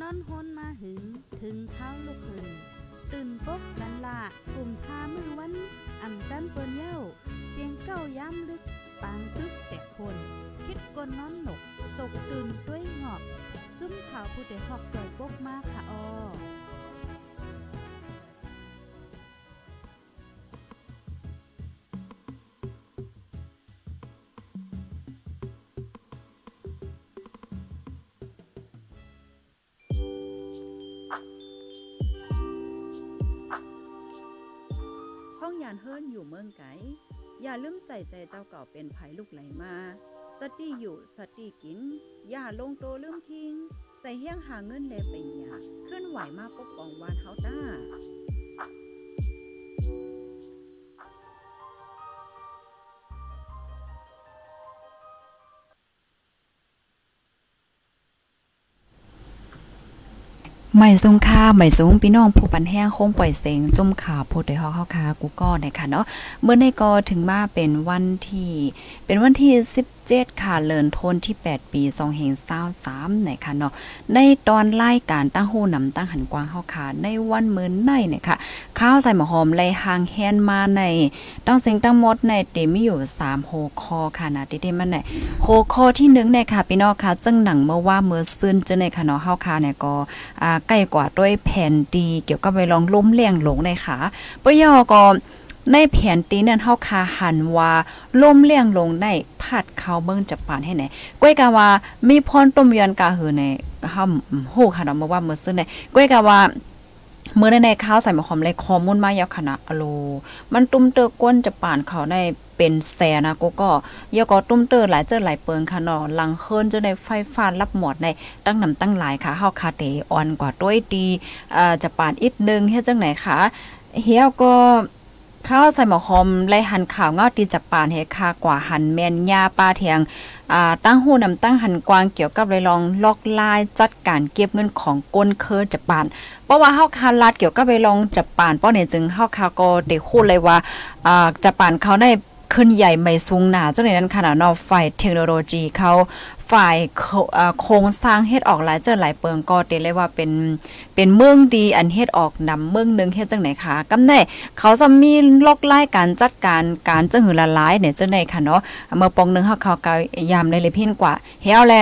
นอนฮนมาหึง ถึงเท้าลูกหึงตื่นปกกันละกลุ่มทามือวันอ่ำจันเปิ้นเย้า เสียงเก้าย้ำลึก ปางตึกแต่คน คิดกนนอนหนก ตกตื่นด้วยหงอบ จุ้มขาวผู้เด็หอกใจปกมากค่ะออ ลืมใส่ใจเจ้าเก่าเป็นไผลูกไหลมา สติอยู่สติกิน อย่าลงโตลืมทิ้ง ใส่เฮี้ยงหาเงินแลไปหยาเคลื่อนไหวมาปกป้องวานเฮาต้า ไม่สูงค่าไม่สูงพี่น้องผู้ปันแห้งคงปล่อยเสียงจุ่มข่าวโพดได้ฮอเข้าคากูก็ได้ค่ะเนาะเมื่อในก็ถึงมาเป็นวันที่ เป็นวันที่ 17ค่ะเลินทนที่ 8 ปี2เฮง23ไหนค่ะเนาะในตอนรายการตั้งหูนำตั้งหันกว้างเฮาค่ะในวันมื้อในเนี่ยค่ะข้าวใส่หมอหอมไลหางแฮนมาในตั้งเสียงตั้งหมดในเตมีอยู่3โฮคอค่ะนะติเตมันในโฮคอที่1เนี่ยค่ะพี่น้องค่ะจังหนังเมื่อว่าเมื่อซื่นจะในค่ะเนาะเฮาค่ะเนี่ยก็อ่าใกล้กว่าด้วยแผ่นดีเกี่ยวกับไปลองล้มเลี่ยงหลงในค่ะปยอก็ ในแผนตีนั้นเฮาคาหันว่าล่มเลี่ยงลงในผัดเขาเบิ่งจับปานให้ไหนก้อยกะว่ามีพรต้มยอนกาหือในเฮาโหค่ะเนาะมาว่าเมื้อซื่อในก้อยกะว่าเมื่อในในข้าวใส่หมะหอมเลยข้อมูลมายาวขนาดอโล มันตุ้มเตอก้นจะป่านเขาในเป็นแสนะกูก็ยก็ตุ้มเตอหลายเจอหลายเปิงค่ะเนาะลังเฮิรนจะในไฟฟ้ารับหมดในตั้งนำตั้งหลายค่ะเฮาคาเตออนกว่าด้วยดีอ่าจะป่านอีกนึงเฮ็ดจังไหนคะเฮียก็ ข้าวใส่หมอหอมไล่หันข่าวเงาตีจับป่านเฮคากว่าหันแมนยาปลาเทียงอ่าตั้งหูนำตั้งหันกวางเกี่ยวกับเลยลองล็อกลายจัดการเก็บเงินของก้นเคอจับป่าน เพราะว่าเฮาคาลาดเกี่ยวกับไปลองจับป่านป้อเนี่ยจึงเฮาคาก็ได้คู่เลยว่าอ่าจับป่านเขาได้ ขึ้นใหญ่ไม่สูงหนาจังในนั้นขนาดนอฝ่ายเทคโนโลยีเขาฝ่ายโครงสร้างเฮ็ดออกหลายเจอหลายเปิงก็เตเลยว่าเป็นเป็นเมืองดีอันเฮ็ดออกนำเมืองนึงเฮ็ดจังไหนคะกำไดเขาจะมีลอกไล่การจัดการการจังหือละลายเนี่ยจังไหนค่ะเนาะเมื่อปองนึงเฮาเขากายามเลยเลยพินกว่าเฮาแล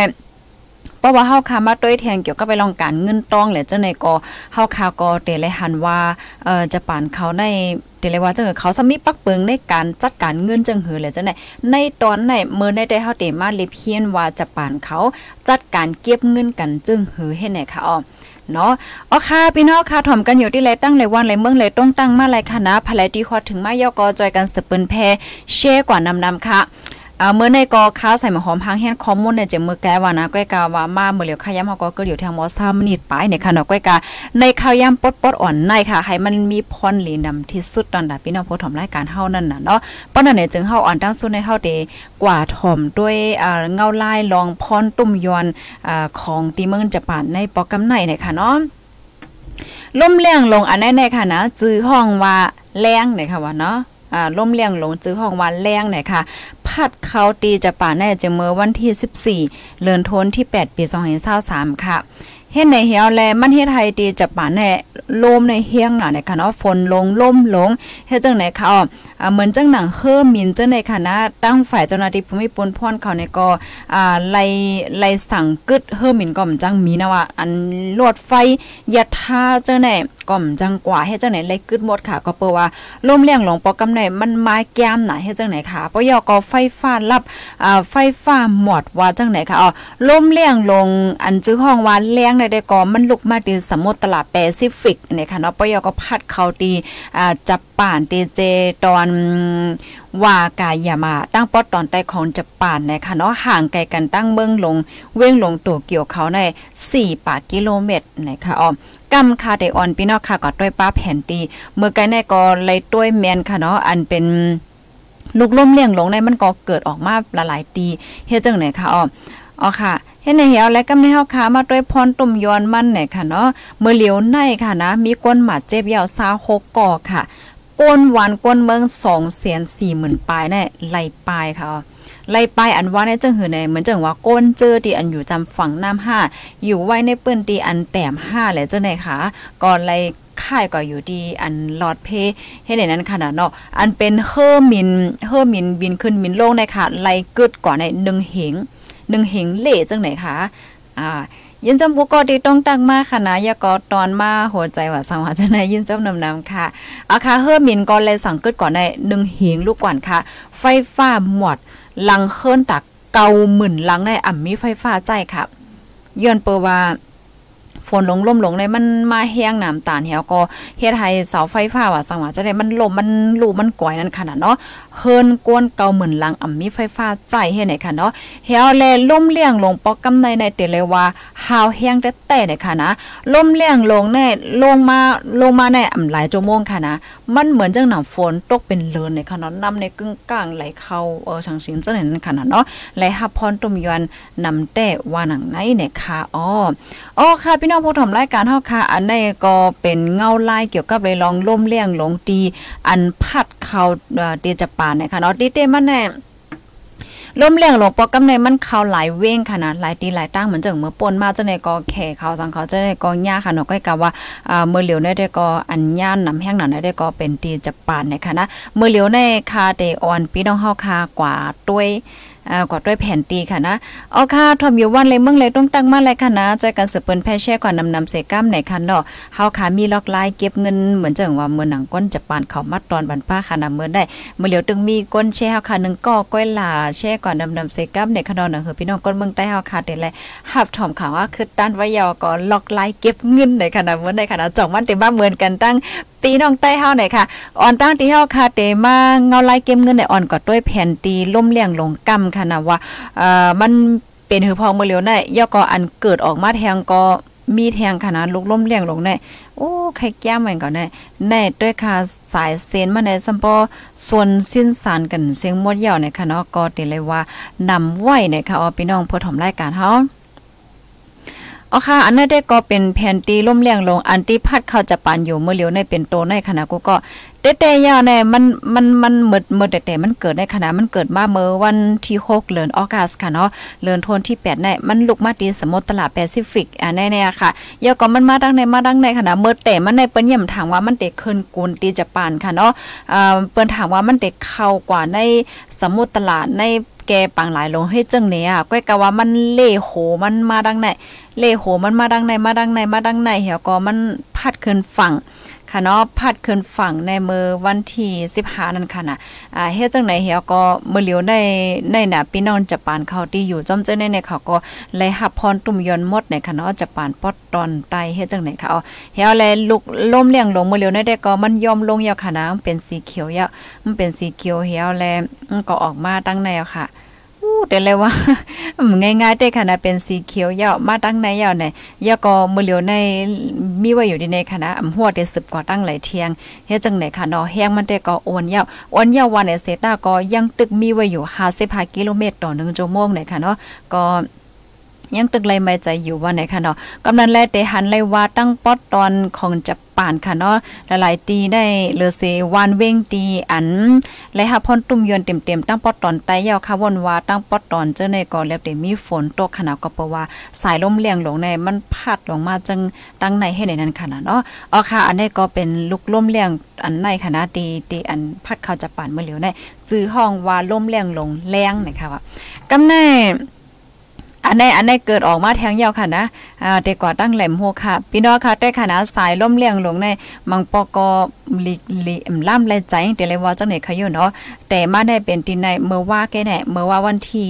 เพราะว่าเฮาคามาต้วยแทงเกี่ยวกับไปลองการเงินต้องแหละจังได๋ก็เฮาคาก็เตเลยหันว่าเอ่อจะปานเขาในเตเลยว่าจังเขาสมีปักเปิงในการจัดการเงินจังหือเลยจังได๋ในตอนไหนเมื่อในได้เฮาเตมาเลเพียนว่าจะปานเขาจัดการเก็บเงินกันจึงหือเฮ็ดไหนคะอ๋อเนาะอ๋อค่ะพี่น้องค่ะถ่อมกันอยู่ที่ไรตั้งไรวันไรเมืองไรต้องตั้งมาไรค่ะนะภายที่คอถึงมายอกอจอยกันสืบเปิ้นแพเช่กว่านำนำค่ะ เมื่อในกอข้าใส่หมหอมหางแห้งคอมมูนในเจมือแกว่านะก้อยกาว่ามาเมื่อเหลียวข้าวยำเฮาก็เกิดอยู่ทางมอซามนิดปในค่ะเนาะก้อยกาในข้าวยำปดปดอ่อนในค่ะ ให้มันมีพรหลีนำที่สุดตอนดาพี่น้องผู้ถมรายการเฮานั่นน่ะเนาะป้อนนั้นเนี่ยจึงเฮาอ่อนตั้งสุดในเฮาเดกว่าถมด้วยอ่าเงาลายลองพรตุ่มยอนอ่าของตีเมืองจะปานในปอกกำไนเนี่ยค่ะเนาะล่มเลี้ยงลงอันแน่ๆค่ะนะจื้อห้องว่าแรงเนี่ยค่ะว่าเนาะ อ่าล่มเลี้ยงหลงจื้อห้องวันแรงหน่อยค่ะ พัดเขาตีจะป่าแน่จะเมื่อวันที่ 14 เลือนทนที่ 8 ปี2523ค่ะเฮ็ดในเฮียวแลมันเฮ็ดไทยตีจะป่าแน่ลมในเฮียงหน่ะในค่ะเนาะฝนลงล่มลงเฮ็ดจังไหนคะอ๋อเหมือนจังหนังเฮอมินเจังในคณะตั้งฝ่ายเจ้าหน้าที่ภูมิพลพรเขาในก็อ่าไล่ไล่สั่งกึดเฮอมินก็มจังมีนะว่าอันลวดไฟยัดท่าเจ้าไหนก่อมจังกว่าเฮ็ดจังไหนไล่กึดหมดค่ะก็เปิ้ว่าลมเลี้ยงหลงปอกำไหนมันมาแก้มหน่ะเฮ็ดจังไหนค่ะปยก็ไฟฟ้ารับอ่าไฟฟ้าหมดว่าจังไหนค่ะอ๋อลมเลี้ยงลงอันจื้อห้องว่าแรงในได้ก็มันลุกมาตีสมุทรตลาดแปซิฟิกเนี่ยค่ะเนาะปยก็พัดเขาตีอ่าจับป่านตีเจตอนว่ากายามาตั้งปอดตอนใต้ของจะป่านนะคะเนาะห่างไกลกันตั้งเมืองลง เว้งลงตัวเกี่ยวเขาใน 4ปากิโลเมตรนะคะอ๋อกำคาเดออนพี่น้องค่ะก็ด้วยป้าแผ่นตีเมื่อไกลในก็เลยด้วยแมนค่ะเนาะอันเป็นลูกล่มเลี้ยงลงในมันก็เกิดออกมาหลายๆตีเฮ็ดจังไหนคะอ๋ออ๋อค่ะเฮ็ดในเหี่ยวและกำในเฮาขามาด้วยพรตุ่มยอนมันเนี่ยค่ะเนาะเมื่อเหลียวในค่ะนะ มีก้นหมาเจ็บยาว26ก่อค่ะ ก้นหวานก้นเมืองสองแสนสี่หมื่นปลายแน่ไหลปลายค่ะไล่ไปอันว่าในจังหือในเหมือนจังว่าก้นเจอที่อันอยู่จำฝั่งน้ำห้าอยู่ไว้ในเปิ้นตีอันแต้มห้าแหละเจ้าไหนคะก่อนไล่ค่ายก็อยู่ดีอันหลอดเพให้ในนั้นขนาดเนาะอันเป็นเฮอร์มินเฮอร์มินบินขึ้นมินลงในค่ะไล่กึดก่อนในหนึ่งเหงหนึ่งเหงเล่จังไหนคะอ่า ยินจำปุก็ดีต้องตั้งมาค่ะนะยากอตอนมาหัวใจว่าสังหาจะในยินจำนำนำค่ะอาคาเฮอร์มินก็เลยสั่งกึดก่อนในหนึ่งเหงลูกก่อนค่ะ ไฟฟ้าหมดลังเคลื่อนตักเกาหมื่นลังในอ่ำมีไฟฟ้าใจค่ะย้อนเปว่าฝนหลงล่มลงในมันมาแห้งน้ำตาลเหี่ยวก็เฮ็ดให้เสาไฟฟ้าว่าสังว่าจะได้มันลมมันลูมันก่อยนั่นขนาดเนาะ เฮินกวนเกาเหมือนลังอ่ำมีไฟฟ้าใจเฮ็ดไหนค่ะเนาะเหี่ยวแลล่มเลี่ยงลงปอกกำในในเตเลยว่าหาวแห้งแต่แต่เนี่ยค่ะนะล่มเลี่ยงลงแน่ลงมาลงมาในอ่ำหลายชั่วโมงค่ะนะมันเหมือนจังหนำฝนตกเป็นเลินในค่ะเนาะนำในกึ่งกลางไหลเข้าเออชังชิงจังนั้นค่ะเนาะไหลฮับพรตุมยวนนำแต่ว่าหนังไหนเนี่ยค่ะอ๋ออ๋อค่ะพี่น้องผู้ทำรายการเฮาค่ะ อันนี้ก็เป็นเงาลายเกี่ยวกับเลยลองล่มเลี่ยงลงตีอันพัดเข้าเตจะปานนะคะเนาะดีเตมันแน่ล้มเลี้ยงหลวงปอกำในมันเขาหลายเว้งขนาดหลายตีหลายตั้งเหมือนจังเมื่อปนมาจังในกอแข่เขาสังเขาจะในกอหญ้าค่ะเนาะก็กะว่าอ่าเมื่อเหลียวในได้กออันย่านนำแห้งหนันได้กอเป็นตีจับปานนะคะนะเมื่อเหลียวในคาเตออนพี่น้องเฮาคากว่าต้วย อ่ากว่าด้วยแผ่นตีค่ะนะเอาค่ะทอมอยู่วันเลยเมืองเลยต้องตั้งมาเลยค่ะนะจอยกันสืบเปิ้นแพ่แช่ก่อนนำนำเสก้ามไหนค่ะเนาะเฮาค่ะมีล็อกไลายเก็บเงินเหมือนจังว่าเมื่อหนังก้นจะปานเขามัดตอนบันป้าค่ะนะเมื่อได้เมื่อเหลียวตึงมีก้นแช่เฮาค่ะนึงก็ก้อยลาแช่ก่อนนำนำเสก้ามในค่ะเนาะเฮอพี่น้องก้นเมืองใต้เฮาค่ะเต็ดเลยหับถอมข่าวว่าคือต้านไว้ยาวก็ล็อกไลายเก็บเงินในค่ะนะเมื่อได้ค่ะนะจ่องวันเต็มบ้านเหมือนกันตั้ง ตีน้องใต้เฮาหน่อยค่ะอ่อนตั้งที่เฮาค่ะเตมาเงาลายเก็บเงินในอ่อนก็ด้วยแผ่นตีล่มเลี้ยงลงกำค่ะนะว่าเอ่อมันเป็นหือพองมือเร็วได้ย่อก็อันเกิดออกมาแทงก็มีแทงขนาดลุกล่มเลี้ยงลงได้โอ้ใครแก้มมันก่อนได้แน่ด้วยค่ะสายเซนมาในสัมปอส่วนสิ้นสารกันเสียงมดเยาวในค่ะเนาะก็ติเลยว่านำไว้ในค่ะอ๋อพี่น้องเพื่อถมรายการเฮา อ๋อค่ะ อันนั้นได้ก็เป็นแผ่นตีล่มเลี้ยงลง อันที่พัดเข้าจะปานอยู่เมื่อเหลียวในเป็นโตในขณะกูก็เตะๆยาวในมันมันมันหมดหมดแต่มันเกิดในขณะมันเกิดมาเมื่อวันที่6เดือนออกัสค่ะเนาะเดือนธันที่8ในมันลุกมาตีสมุทรตลาดแปซิฟิกอ่าแน่ๆค่ะยาก็มันมาดังในมาดังในขณะเมื่อแต่มันในเปิ้นย่ำถามว่ามันเตขึ้นกูนตีจะปานค่ะเนาะอ่าเปิ้นถามว่ามันเตะเข้ากว่าในสมุทรตลาดใน แกปังหลายลงให้จังเนี่ยก้อยกะว่ามันเล่โหมันมาดังไหนเล่โหมันมาดังไหนมาดังไหนมาดังไหนเหี่ยวก็มันพัดขึ้นฝั่ง ค่ะเนาะพัดขึ้นฝั่งในมือวันที่15นั่นค่ะนะอ่าเฮ็ดจังไหนเหี่ยก็มื้อเหลียวในในน่ะพี่น้องจะปานเขาที่อยู่จอมเจ้าในในเขาก็เลยหับพรตุ่มยนหมดในค่ะเนาะจะปานปอดตอนไตเฮ็ดจังไหนค่ะเอาเหี่ยแลลุกล่มเลี้ยงลงมื้อเหลียวในได้ก็มันยอมลงยาวค่ะนะมันเป็นสีเขียวยาวมันเป็นสีเขียวเหี่ยวแลก็ออกมาตั้งในค่ะ แต่เลยว่าง่ายๆได้ค่ะนะเป็นสีเขียวยาวมาตั้งในยาวไหนยาก็มือเหลียวในมีไว้อยู่ในคณะอำหัวเดสืบก่อตั้งหลายเทียงเฮ็ดจังไหนค่ะเนาะแห้งมันได้ก็โอนยาวโอนยาววันในเซต้าก็ยังตึกมีไว้อยู่55กิโลเมตรต่อ1ชั่วโมงไหนค่ะเนาะก็ ยังตึกเลยไม่ใจอยู่ว่าไหนค่ะเนาะกำนันแลเตหันเลยว่าตั้งป๊อดตอนของจะป่านค่ะเนาะหลายๆตีได้เลอเซวานเว้งตีอันและหาพ่นตุ่มยนเต็มๆตั้งป๊อดตอนไตยาวค่ะวนว่าตั้งป๊อดตอนเจ้าในก่อแล้วแต่มีฝนตกขนาดก็เพราะว่าสายลมเลียงลงในมันพัดลงมาจังตั้งในให้ในนั้นขนาดเนาะอ๋อค่ะ อันนี้ก็เป็นลูกลมเลียงอันในคณะตีตีอันพัดเข้าจะป่านเมื่อเหลียวในซื้อห้องว่าลมเลียงลงแรงนะคะว่ากำแน่ อันในอันในเกิดออกมาแทงยาวค่ะนะอ่าเด็กกว่าตั้งแหลมโหค่ะ พี่น้องค่ะได้ค่ะนะสายล่มเลี้ยงลงในมังปอกอลิลิล่ำแลใจเดี๋ยวเลยว่าจังไหนค่ะอยู่เนาะแต่มาได้เป็นที่ในเมื่อว่าแกแน่เมื่อว่าวันที่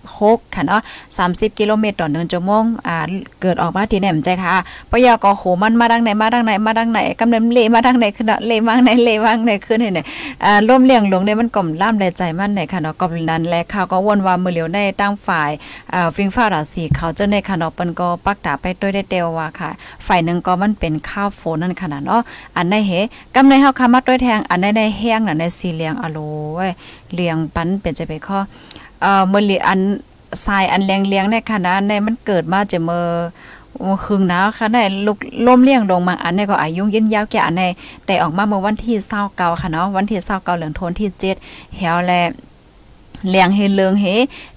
16 ค่ะเนาะ30 กิโลเมตรต่อ1ชั่วโมงอ่าเกิดออกมาที่ไหนมใจค่ะปยากอโหมันมาดังไหนมาดังไหนมาดังไหนกำลังเลมาดังไหนขึ้นเลมางไหนเลมางไหนขึ้นให้ไหนอ่าล่มเลี้ยงลงในมันกล่อมล่ำแลใจมันไหนค่ะเนาะก็นั้นแลข่าวก็วนว่ามื้อเหลียวในตั้งฝ่ายอ่าฟิงฟาราศีเขาเจ้าในค่ะเนาะเปิ้นก็ปักตาไปด้วยได้เตวว่าค่ะ ฝ่ายหนึ่งก็มันเป็นข้าวโฟนั่นขนาดเนาะอันในเฮกำในเฮาคามาด้วยแทงอันในในแห้งน่ะในสีเหลียงอโลเว้ยเลียงปันเป็นจะไปข้อเอ่อเมื้อลีอันทรายอันเลียงเลียงในขนาดในมันเกิดมาจะเมื่อคึงหนาวค่ะในลุกล่มเลี้ยงลงมาอันนี้ก็อายุยืนยาวแก่อันในแต่ออกมาเมื่อวันที่29ค่ะเนาะวันที่29เดือนธันวาคมที่7แฮวแล เลียงเฮเลืองเฮ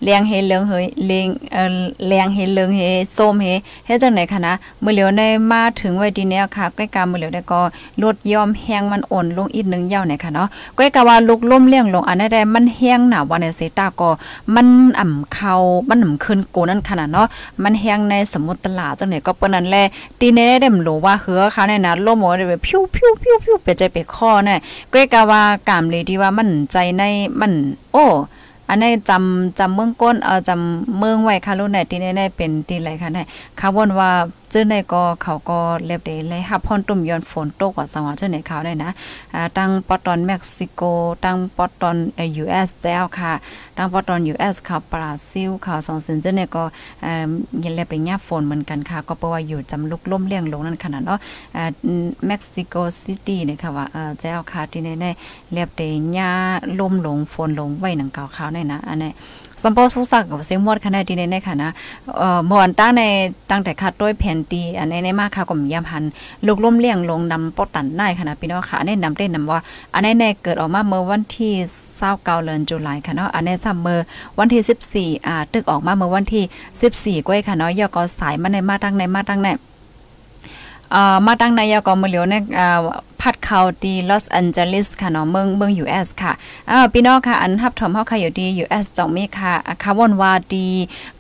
เลียงเฮเลืองเฮเลียงเอ่อเลียงเฮเลืองเฮส้มเฮเฮ็ดจังไหนคะนะมื้อเหลียวในมาถึงไว้ดีแนวค่ะใกล้กามื้อเหลียวได้ก็ลดยอมแห้งมันอ่อนลงอีกนึงยาวไหนค่ะเนาะใกล้กะว่าลุกล่มเลี้ยงลงอันใดมันแห้งหนาวันในเสตาก็มันอ่ำเข้ามันอ่ำขึ้นโกนั่นขนาดเนาะมันแห้งในสมุทรตลาดจังไหนก็เปิ้นนั้นแหละตีในได้มรู้ว่าเหือค่ะในนั้นลมโอได้พิวพิ้วพิ้วพิ้วไปใจไปคอเนี่ยใกล้กะว่ากามเลยที่ว่ามันใจในมันโอ้ อันนี้จำจำเมืองก้นเออจำเมืองไว้ค่ะลูกไหนที่แน่ๆเป็นตีไรค่ะเนี่ยคาร์บอนว่า จื้อในก็เขาก็เล็บเดเลยฮับพอนตุ่มย้อนฝนตกว่าสังวาเจ้าในเขาได้นะอ่าตั้งปอตอนเม็กซิโกตั้งปอตอนเอ่อ US แจ้วค่ะตั้งปอตอน US ค่ะบราซิลค่ะสองสินเจ้าเนี่ยก็เอ่อยันเล็บได้ยาฝนเหมือนกันค่ะ ก็เพราะว่าอยู่จำลุกล่มเลี้ยงลงนั่นขนาดเนาะอ่าเม็กซิโกซิตี้เนี่ยค่ะว่าเอ่อแจ้วค่ะที่แน่ๆเล็บได้ยาล่มลงฝนลงไว้หนังเก่าขาวได้นะอันนี้ สัมปอสุสักกับเสียงมดขนาดที่ในค่ะนะเอ่อมวนตั้งในตั้งแต่คัดด้วยแผ่นตีอันในในมากค่ะก็มียามหันลูกล่มเลี้ยงลงนำปอตันได้ค่ะนะพี่น้องค่ะอันนี้นำได้นำว่า อันนี้ในเกิดออกมาเมื่อวันที่29เดือนตุลาค่ะเนาะอันนี้ซัมเมอร์วันที่ 14อ่าตึกออกมาเมื่อวันที่ 14ก้อยค่ะเนาะยอก็สายมาในมาตั้งในมาตั้งใน เอ่อมาตั้งในยอก็มื้อเหลียวในอ่าพัดเขาดีลอสแอนเจลิสค่ะเนาะเมืองเมือง US ค่ะอ่าพี่น้องค่ะ อันทับถมเฮาค่ะอยู่ดี US จองมีค่ะคาร์บอนวาดี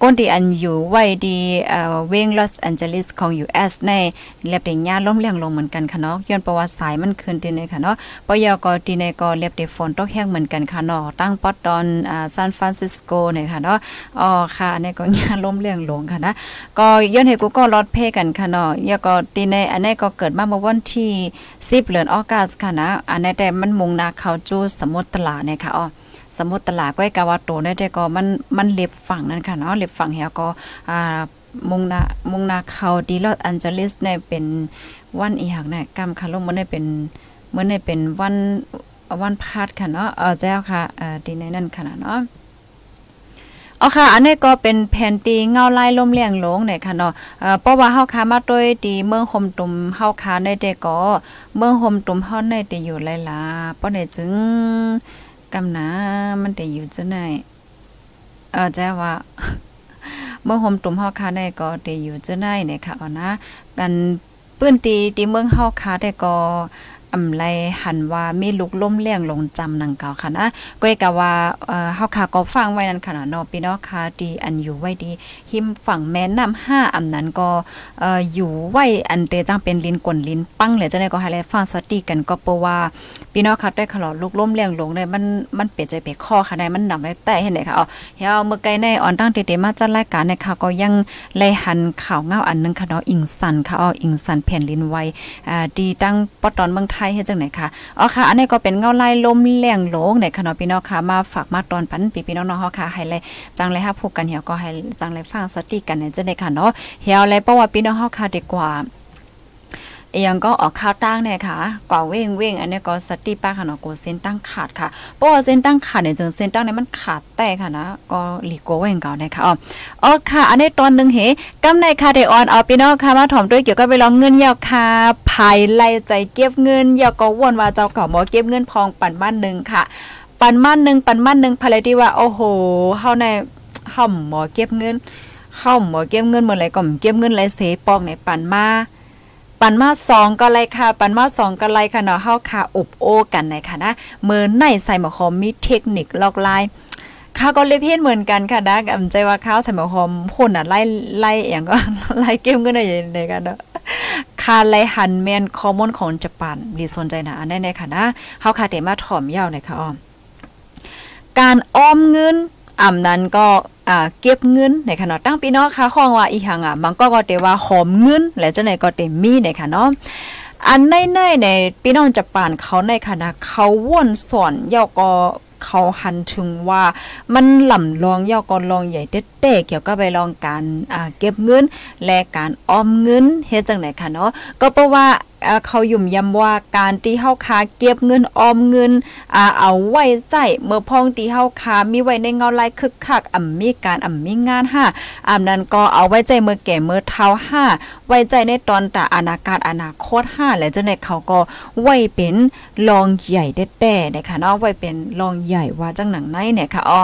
ก้นที่อันอยู่ไว้ดีเอ่อเวงลอสแอนเจลิสของ US ในเล็บได้ยาล้มเลียงลงเหมือนกันค่ะเนาะย้อนประวัติสายมันขึ้นที่ในค่ะเนาะปยก็ที่ในก็เล็บได้ฝนตกแห้งเหมือนกันค่ะเนาะตั้งปอตตอนอ่าซานฟรานซิสโกเนี่ยค่ะเนาะอ๋อค่ะอันก็ยาล้มเลียงลงค่ะนะก็ย้อนให้กูก็รอดเพ่กันค่ะเนาะยาก็ที่ในอันนี้ก็เกิดมาเมื่อวันที่10เดือนออกัสค่ะนะ อันนี้แต่มันมุงนาเขาจูสมุทรตลาเนี่ยค่ะอ๋อสมุทรตลาก้อยกาวาโตเนี่ยแต่ก็มันมันเล็บฝั่งนั่นค่ะเนาะเล็บฝั่งเฮียก็อ่ามุงนามุงนาเขาดีลอสแอนเจลิสเนี่ยเป็นวันอีหักเนี่ยกำค่ะลงมันได้เป็นเมื่อได้เป็นวันวันพาดค่ะเนาะเออเจ้าค่ะเอ่อดีในนั่นค่ะเนาะ อ๋อค่ะ อันนี้ก็เป็นแผ่นตีเงาไลายลมเลี่ยงหลงเนี่ยค่ะเนาะเอ่อเพราะว่าเฮาค้ามาด้วยตีเมืองห่มตุ่มเฮาค้าได้แต่ก็เมืองห่มตุ่มเฮาได้แต่อยู่หลายๆเพราะได้จึงกำนามันได้อยู่จังได๋เออแจ้ว่าเมืองห่มตุ่มเฮาค้าได้ก็ได้อยู่จังได๋เนี่ยค่ะเอานะกันปื้นตีตีเมืองเฮาค้าได้ก็ อำไรหันว่ามีลูกล้มเลี้ยงลงจำนังเก่าค่ะนะก้อยกะว่าเอ่อเฮาค่ะก็ฟังไว้นั่นค่ะเนาะพี่น้องค่ะดีอันอยู่ไว้ดี หิมฝั่งแม่น้ำห้าอำนั้นก็เอ่ออยู่ไว้อันเตจังเป็นลิ้นกลนลิ้นปังเลยจังได๋ก็ให้แลฟังสติกันก็เพราะว่าพี่น้องค่ะได้ขลอลูกล้มเลี้ยงลงได้มันมันเปลี่ยนใจไปข้อค่ะได้มันนำได้แต่เห็นไหนค่ะอ๋อเฮาเมื่อไกลในออนตั้งเตๆมาจัดรายการในค่ะก็ยังไล่หันข่าวเงาอันนึงค่ะเนาะอิงสันค่ะอ๋ออิงสันแผ่นลิ้นไว้อ่าดีตั้งปอตอนเมืองไทยเฮ็ดจังไหนคะอ๋อค่ะ อันนี้ก็เป็นเงาไล่ลมเลี้ยงลงในค่ะเนาะพี่น้องค่ะ มาฝากมาตอนปันปีพี่น้องๆเฮาค่ะให้เลยจังเลยค่ะพบกันเหี่ยวก็ให้จังเลยฟังสติกันเนี่ยจะได้ค่ะเนาะเหี่ยวเลยเพราะว่าพี่น้องเฮาค่ะดีกว่า ยังก็ออกข้าวตั้งเนี่ยค่ะกว่าเว้งเว้งอันนี้ก็สติป้าค่ะเนาะกูเส้นตั้งขาดค่ะเพราะว่าเส้นตั้งขาดเนี่ยจึงเส้นตั้งเนี่ยมันขาดแต่ค่ะนะก็หลีโกเว้งเก่าเนี่ยค่ะอ๋ออ๋อค่ะ อันนี้ตอนหนึ่งเหกำในค่ะเดออนเอาพี่น้องค่ะมาถ่อมด้วยเกี่ยวกับไปลองเงินยาวค่ะภายไล่ใจเก็บเงินยาวก็วนว่าเจ้าเก่าหมอเก็บเงินพองปั่นบ้านหนึ่งค่ะปันมั่นหนึ่งปันมั่นหนึ่งภายที่ว่าโอ้โหเฮาในเฮาหมอเก็บเงินเฮาหมอเก็บเงินเมื่อไรก็เก็บเงินไหลเสปองในปันมา ปันมาสองก็ไรค่ะ ปันมาสองก็ไรค่ะเนาะเฮาค่ะอบโอกันในค่ะนะเมือในใส่หมอคอมมีเทคนิคลอกลายข้าก็เลยเพี้ยนเหมือนกันค่ะนะอำใจว่าข้าวใส่หมอคอมพ่นอะไล่ไล่อย่างก็ไล่เก็บเงินได้ในกันเนาะคาไลฮันแมนคอมมอนของญี่ปุ่นดีสนใจนะอันนี้ๆค่ะนะเฮาค่ะเตมาถ่อมยาวหน่อยค่ะอ้อมการออมเงินอ่ำนั้นก็ อ่าเก็บเงินในขณะตั้งพี่น้องค่ะห้องว่าอีหังอะมันก็ก็เตว่าหอมเงิน และจังไหนก็เต็มมีในค่ะเนาะอันในในในพี่น้องญี่ปุ่นเขาในคณะเขาว่นสอนยอก็เขาหันถึงว่ามันหล่ำลองยอก็ลองใหญ่เต้ๆเกี่ยวกับไปลองการอ่าเก็บเงิน และการออมเงินเฮ็ดจังไหนคะเนาะก็เพราะว่า เขายุ่มย้ำว่าการที่เฮาคาเก็บเงินออมเงินอ่าเอาไว้ใจเมื่อพ้องที่เฮาคามีไว้ในเงาลายคึกคักอ่ำมีการอ่ำมีงานห้าอ่ำนั้นก็เอาไว้ใจเมื่อแก่เมื่อเท้าห้าไว้ใจในตอนแต่อนาคตอนาคตห้าและเจังได๋เขาก็ไว้เป็นรองใหญ่แต้ๆนะคะเนาะไว้เป็นรองใหญ่ว่าจังหนังไหนเนี่ยค่ะอ้อ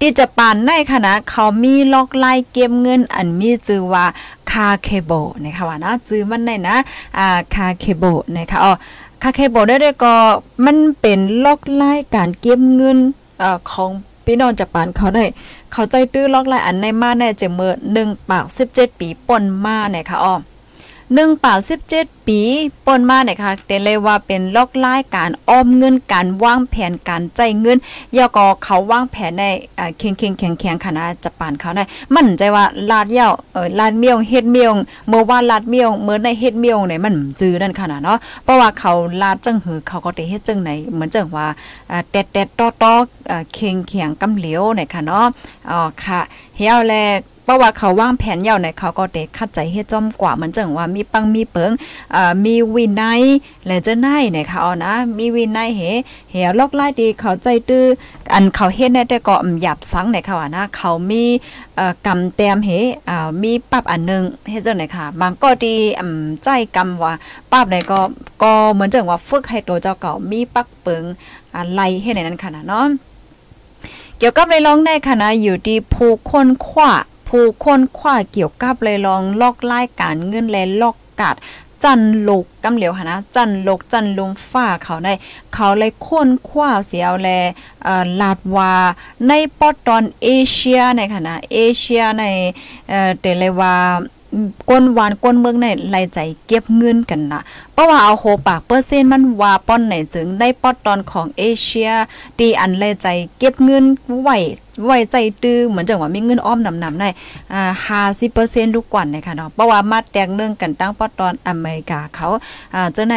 ที่จะปานในคณะเขามีล็อกไล่เก็บเงินอันมีชื่อว่าคาเคโบนะคะว่านะชื่อมันในนะอ่าคาเคโบนะคะอ๋อคาเคโบได้ด้วยก็มันเป็นล็อกไล่การเก็บเงินเอ่อของพี่น้องจะปานเขาได้เขาใจตื้อล็อกไล่อันในมาแน่จะเมื่อ1ปาก17 ปีป่นมาเนี่ยค่ะอ๋อ หนึ่งป่าสิบเจ็ดปีป่นมาเนี่ยค่ะแต่เลยว่าเป็นลอกไล่การออมเงินการวางแผนการใจเงินยอก็เขาวางแผนในอ่าเคียงเคียงแข็งแข็งขนาดจะปานเขาได้มั่นใจว่าลาดเย้าเออลาดเมียงเฮ็ดเมียงเมื่อว่าลาดเมียงเมื่อในเฮ็ดเมียงเนี่ยมันจื้อนั่นขนาดเนาะเพราะว่าเขาลาดจังหือเขาก็ได้เฮ็ดจังไหนเหมือนจังว่าอ่าแตดๆต้อๆอ่าเคียงเคียงกำเหลียวเนี่ยค่ะเนาะอ๋อค่ะเฮียวแล เพราะว่าเขาวางแผนยาวในเขาก็เด็กคัดใจเฮ็ดจอมกว่ามันจังว่ามีปังมีเปิงอ่อมีวินัยและจะได้เนี่ยค่ะเอานะ มีวินัยเฮเหลอกไล่ดีเขาใจตื้ออันเขาเฮ็ดได้แต่ก็หยับสังเนี่ยค่ะว่านะเขามีเอ่อกำแต้มเฮอ่ามีปรับอันนึงเฮ็ดจังได๋ค่ะบางก็ดีอืมใจกำว่าปรับได้ก็ก็เหมือนจังว่าฝึกให้ตัวเจ้าเก่ามีปักเปิงอะไรเฮ็ดในนั้นค่ะนะเนาะเกี่ยวกับในร้องในคณะอยู่ที่ผู้คนขว้า ผู้คนขว้าเกี่ยวกับเลยลองลอกไล่การเงินและลอกกัดจันลูกกำเหลียวหนะจันลกจันลุงฝ้าเขาได้ เขาเลยค้นคว้าเสียวแลเอ่อลาดวาในปอตอนเอเชียในคณะเอเชียในเอ่อเตเลว่าก้นวานก้นเมืองในไล่ใจเก็บเงินกันนะเพราะว่าเอาโหปากเปอร์เซ็นต์มันว่าป้อนไหนจึงได้ปอดตอนของเอเชียตีอันไล่ใจเก็บเงินไหว ไว้ใจตื้อเหมือนจังว่ามีเงินอ้อมนำๆได้อ่า50%ทุกกว่านะคะเนาะเพราะว่ามาแตกเรื่องกันตั้งปอดตอนอเมริกาเขาอ่าเจ้าไหน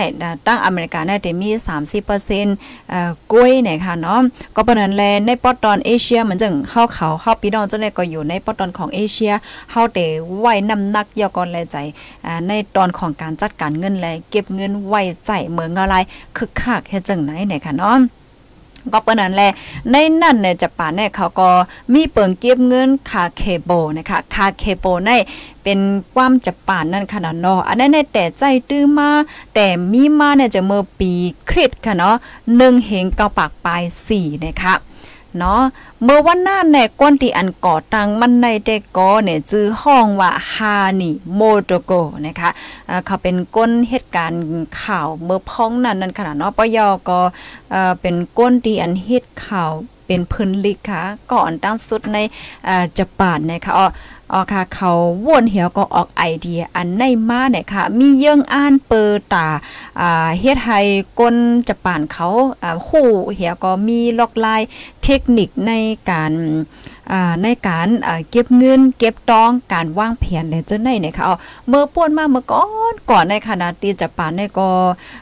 ตั้งอเมริกาเนี่ยจะมี30%เอ่อกล้วยเนี่ยค่ะเนาะก็ปานนั้นแลในปอดตอนเอเชียเหมือนจังเฮาเขาเฮาพี่น้องเจ้าไหนก็อยู่ในปอดตอนของเอเชียเฮาเตไว้นำนักยอก่อนแลใจอ่าในตอนของการจัดการเงินแลเก็บเงินไว้ใจเหมืองอะไรคึกคักเฮ็ดจังไหนเนี่ยค่ะเนาะ ก็เปิ้นนั่นแหละในนั่นเนี่ยจะป่าเนี่ยเขาก็มีเปิงเก็บเงินคาเคโบนะคะคาเคโบในเป็นความจะป่านนั่นขนาดเนาะอันนั้นในแต่ใจตื้อมาแต่มีมาเนี่ยจะเมื่อปีคริสค่ะเนาะหนึ่งเหงเกาปากปลายสี่นะคะ เนาะเมื่อวันหน้าแน่ก้อนที่อันก่อตั้งมันในเดกอเนี่ยจื้อห้องว่าฮานิโมโตโกนะคะเขาเป็นก้นเหตุการณ์ข่าวเมื่อพ้องนั้นนั่นขนาดเนาะปยอก็เป็นก้นที่อันเหตุข่าวเป็นพื้นลิกค่ะก่อนตั้งสุดในอ่าญี่ปุ่นนะคะ อ๋อค่ะ เขาวนเหี่ยวก็ออกไอเดียอันในมาเนี่ยค่ะ มีเยื่องอ่านเปิดตาอ่าเฮ็ดให้ก้นจะป่านเขาอ่าคู่เหี่ยวก็มีล็อกลายเทคนิคในการอ ในการเก็บเงิน เก็บตองการวางแผนในจังได๋เนี่ยค่ะเมื่อป่วนมาเมื่อก่อนก่อนในขณะที่จะป่านเนี่ยก็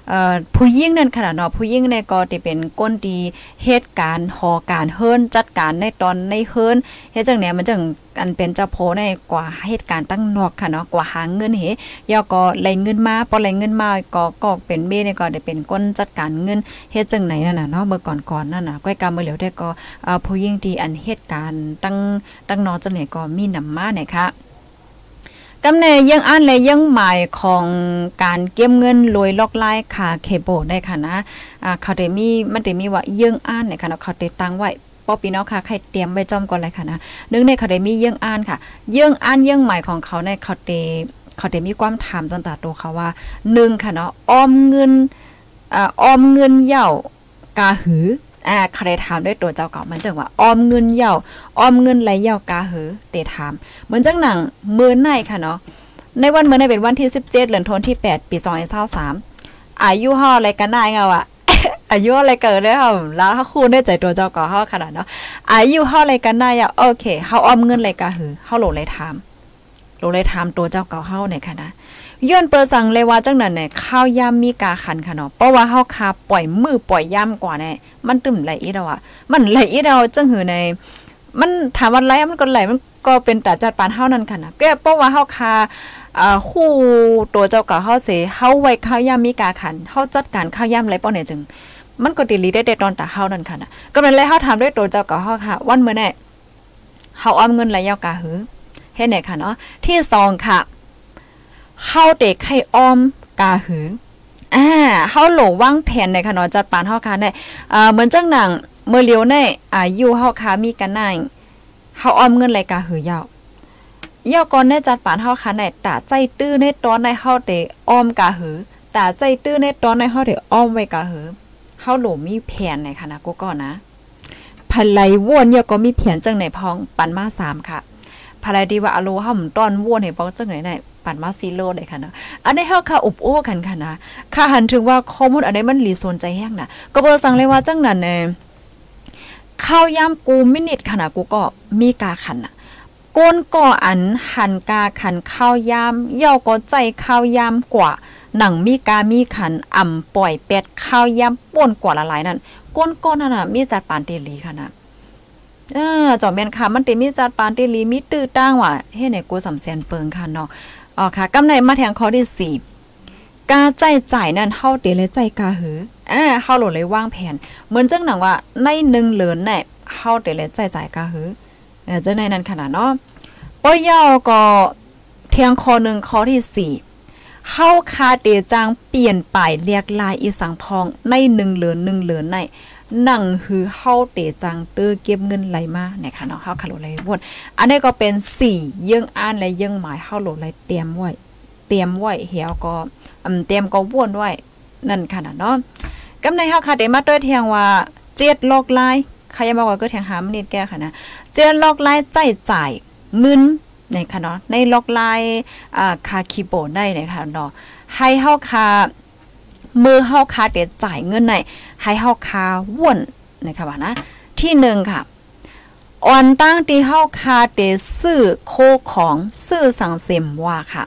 เอ่อผู้หญิงนั่นขนาดเนาะผู้หญิงเนี่ยก็ที่เป็นก้นดีเหตุการณ์หอการเฮิรนจัดการในตอนในเฮิรนเฮ็ดจังเนี่ยมันจังอันเป็นเจ้าโพในกว่าเหตุการณ์ตั้งนอกค่ะเนาะกว่าหาเงินเฮยอก็ไหลเงินมาพอไหลเงินมาก็ก็เป็นเมเนี่ยก็ได้เป็นก้นจัดการเงินเฮ็ดจังไหนนั่นน่ะเนาะเมื่อก่อนๆนั่นน่ะก้อยกำมือเหลียวได้ก่อผู้หญิงที่อันเหตุการณ์ตั้งตั้งนอจังไหนก็มีนำมาเนี่ยค่ะกำเนยังอ่านและยังหมายของการเก็บเงินลอยลอกไล่ค่ะเคโบได้ค่ะนะอ่าเขาได้มีมันได้มีว่ายังอ่านเนี่ยค่ะเนาะเขาได้ตั้งไว้ป้อพี่น้องค่ะใครเตรียมไว้จอมก่อนเลยค่ะนะนึงในเขาได้มีเยื่องอ่านค่ะเยื่องอ่านเยื่องหม่ของเขาในเขาเตเขาได้มีความถามตั้งแต่ตัวเขาว่าหนึ่งค่ะเนาะออมเงินอ่าออมเงินเหย่ากาหือ อ่าใครถามด้วยตัวเจ้าเก่ามันจังว่าออมเงินเหย่าออมเงินไหลเหย่ากาเหอเตถาม เหมือนจังหนังมือในค่ะเนาะในวันเมื่อในเป็นวันที่ 17เดือนธันวาคมที่8ปี2023อายุห่ออะไรกันได้เงาอะอายุอะไรเกิดได้ค่ะแล้วถ้าคูณได้ใจตัวเจ้าก่อเฮาขนาดเนาะอายุเฮาอะไรกันได้อะโอเคเฮาออมเงินอะไรกะหือเฮาโหลเลยถามโหลเลยถามตัวเจ้าเก่าเฮาเนี่ยค่ะนะ ย้อนเปิดสั่งเลยว่าจังนั้นเนี่ยข้าวยามมีกาขันค่ะเนาะเพราะว่าเฮาคาปล่อยมือปล่อยย่ำกว่าเนี่ยมันตึมไหลอีดอะมันไหลอีดาจังหือใน มันถามว่าไหลมันก็ไหลมันก็เป็นแต่จัดปานเฮานั่นค่ะนะแก็เพราะว่าเฮาคาอ่าคู่ตัวเจ้าก่าเฮาเสเฮาไว้ข้าวยามมีกาขันเฮาจัดการข้าวยามไรป้อเนี่ยจึง มันก็ดีลีได้เด็ดตอนตาเฮานั่นค่ะนะก็เป็นเลยเฮาถามด้วยตัวเจ้าก็เฮาค่ะ วันเมื้อแน่เฮาออมเงินไระยะกาหือเฮ็ดไหนค่ะเนาะที่สองค่ะ เฮาเด็กให้อ้อมกาหืออ่าเฮาหลวางแผนในค่ะเนาะจัดปานเฮาค่ะได้อ่าเหมือนจังหนังเมื่อเลียวในอายุเฮาค่ะมีกันนายเฮาอ้อมเงินไรกาหือยาวเย่าก่อนแน่จัดปานเฮาค่ะในตาใจตื้อในตอนในเฮาเตออมกาหือตาใจตื้อในตอนในเฮาเตออมไว้กาหือเฮาหลมีแผนในค่ะนะกูก่อนนะภายไลวนเนี่ยก็มีแผนจังไหนพองปันมา3ค่ะ ภายไลดีว่าอโลเฮาหมต้อนวนให้ปองจังไหนไหนปันมาซีโลได้ค่ะนะอันนี้เฮาค่ะอุบโอ้กันค่ะนะค่ะหันถึงว่าข้อมูลอันนี้มันหลีสนใจแห้งนะก็บ่สั่งเลยว่าจังนั้นเน่ข้าวยามกูมินิทค่ะนะกูก็มีกาขันนะก้นก่ออันหันกาขันข้าวยามเย่าก็ใจข้าวยามกว่า หนังมีกามีขันอ่ำปล่อยเป็ดข้าวยามป่นกว่าละลายนั่นก้นก้อนนั่นน่ะมีจัดปานเตลีค่ะนะ เออจอมแม่นค่ะ มันเตมีจัดปานเตลีมีตื้อตั้งว่ะเฮ็ดให้กูสำแสนเปิงค่ะเนาะอ๋อค่ะกำในมาแทงข้อที่สี่กาใจจ่ายนั่นเฮาเตเลยใจกาหืออ่าเฮาโหลเลยวางแผน เหมือนจังหนังว่าในหนึ่งเหลือนแน่เฮาเตเลยใจจ่ายกาหือเออจังในนั้นขนาดเนาะปอยาวก็เทียงข้อหนึ่งข้อที่สี่เฮาคาเตจางเปลี่ยนไปเรียกลายอีสังพองในหนึ่งเหลือนหนึ่งเหลือนใน นั่งหือเฮาเตจังเตอเก็บเงินไหลมาเนี่ยค่ะเนาะเฮาคาโลไหลวนอันนี้ก็เป็น4ยังอ่านและยังหมายเฮาโหลไหลเตรียมไว้เตรียมไว้เหี่ยวก็อืมเตรียมก็วนไว้นั่นค่ะนะเนาะกำในเฮาค่ะได้มาด้วยเทียงว่าเจ็ดลอกลายใครยังบอกว่าก็เทียงหามนิดแก้ค่ะนะเจ็ดลอกลายใจจ่ายเงินในค่ะเนาะในลอกลายอ่าคาคีโบได้เนี่ยค่ะเนาะให้เฮาค่ะมือเฮาคาเดจ่ายเงินใน ให้เฮาคาว่นนะคะว่านะ ที่หนึ่งค่ะอ่อนตั้งที่เฮาคาเดซื้อโคของซื้อสังเสมว่าค่ะ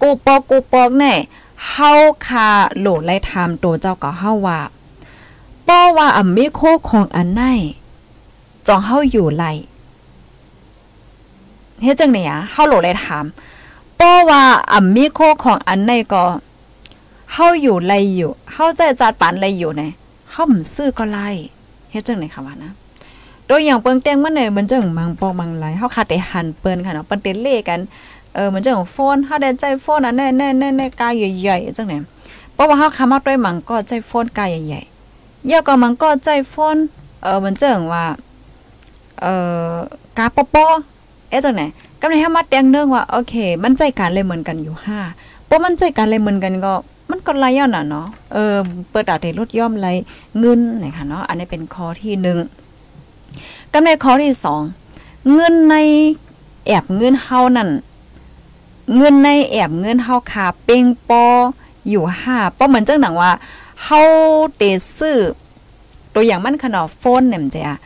กูปอกกูปอกแน่เฮาคาโหลไล่ทำตัวเจ้าก็เฮาว่าป้อว่าอ่ำมีโคของอันไหนจองเฮาอยู่ไล่เฮ็ดจังได๋อะเฮาโหลไล่ถามป้อว่าอ่ำมีโคของอันไหนก็เฮาอยู่ไล่อยู่เฮาใจจัดปานไล่อยู่ไหน เฮาบ่ซื้อก็ไล่เฮ็ดจังได๋ค่ะว่านะตัวอย่างเปิงแตงมันเนี่ยมันจังมังปอมังไหลเฮาคาแต่หันเปิ้นค่ะเนาะเปิ้นเตเล่กันเออมันจังโฟนเฮาได้ใจโฟนอันแน่ๆๆๆกายใหญ่ๆจังได๋เพราะว่าเฮาคำมาด้วยมังก็ใจโฟนกายใหญ่ๆเยอะก็มังก็ใจโฟนเออมันจังว่าเอ่อกาปอปอเอ๊ะจังไหนกำลังให้มาแตงเนื่องว่าโอเค มันใจกันเลยเหมือนกันอยู่ห้าเพราะมันใจกันเลยเหมือนกันก็ มันก็ไรย่อน่ะเนาะเออเปิดดาเดลดย่อมไรเงินนะคะเนาะอันนี้เป็นข้อที่หนึ่งกำในข้อที่สองเงินในแอบเงินเฮานั่นเงินในแอบเงินเฮาคาเป้งปออยู่ห้าเพราะเหมือนจังหนังว่าเฮาเตซื้อตัวอย่างมันขนาดโฟนเนี่ยมันจะอะ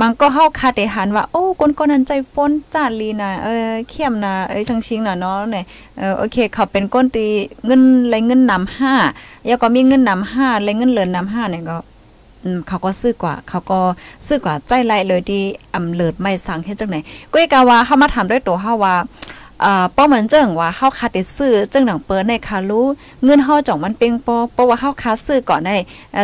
มันก็เฮาคาเตหันว่า โอ้คนคนนั้นใจโฟนจาดลีนะเออเข้มนะเอ้ยชังชิงน่ะเนาะเนี่ยเออโอเค เขาเป็นก้นตีเงินไรเงินนำห้าแล้วก็มีเงินนำห้าไรเงินเหลือนำห้าเนี่ยก็เขาก็ซื้อกว่า เขาก็ซื้อกว่าใจไรเลยที่อำเลิดไม่สั่งเฮ็ดจังไหนก็อีกาว่าเฮามาถามด้วยตัวเฮาว่าอ่าป้อเหมือนเจิงว่าเฮาคาได้ซื้อจังหนังเปิ้นในคารู้เงินเฮาจ่องมันเป่งปอเพราะว่าเฮาคาซื้อก่อนได้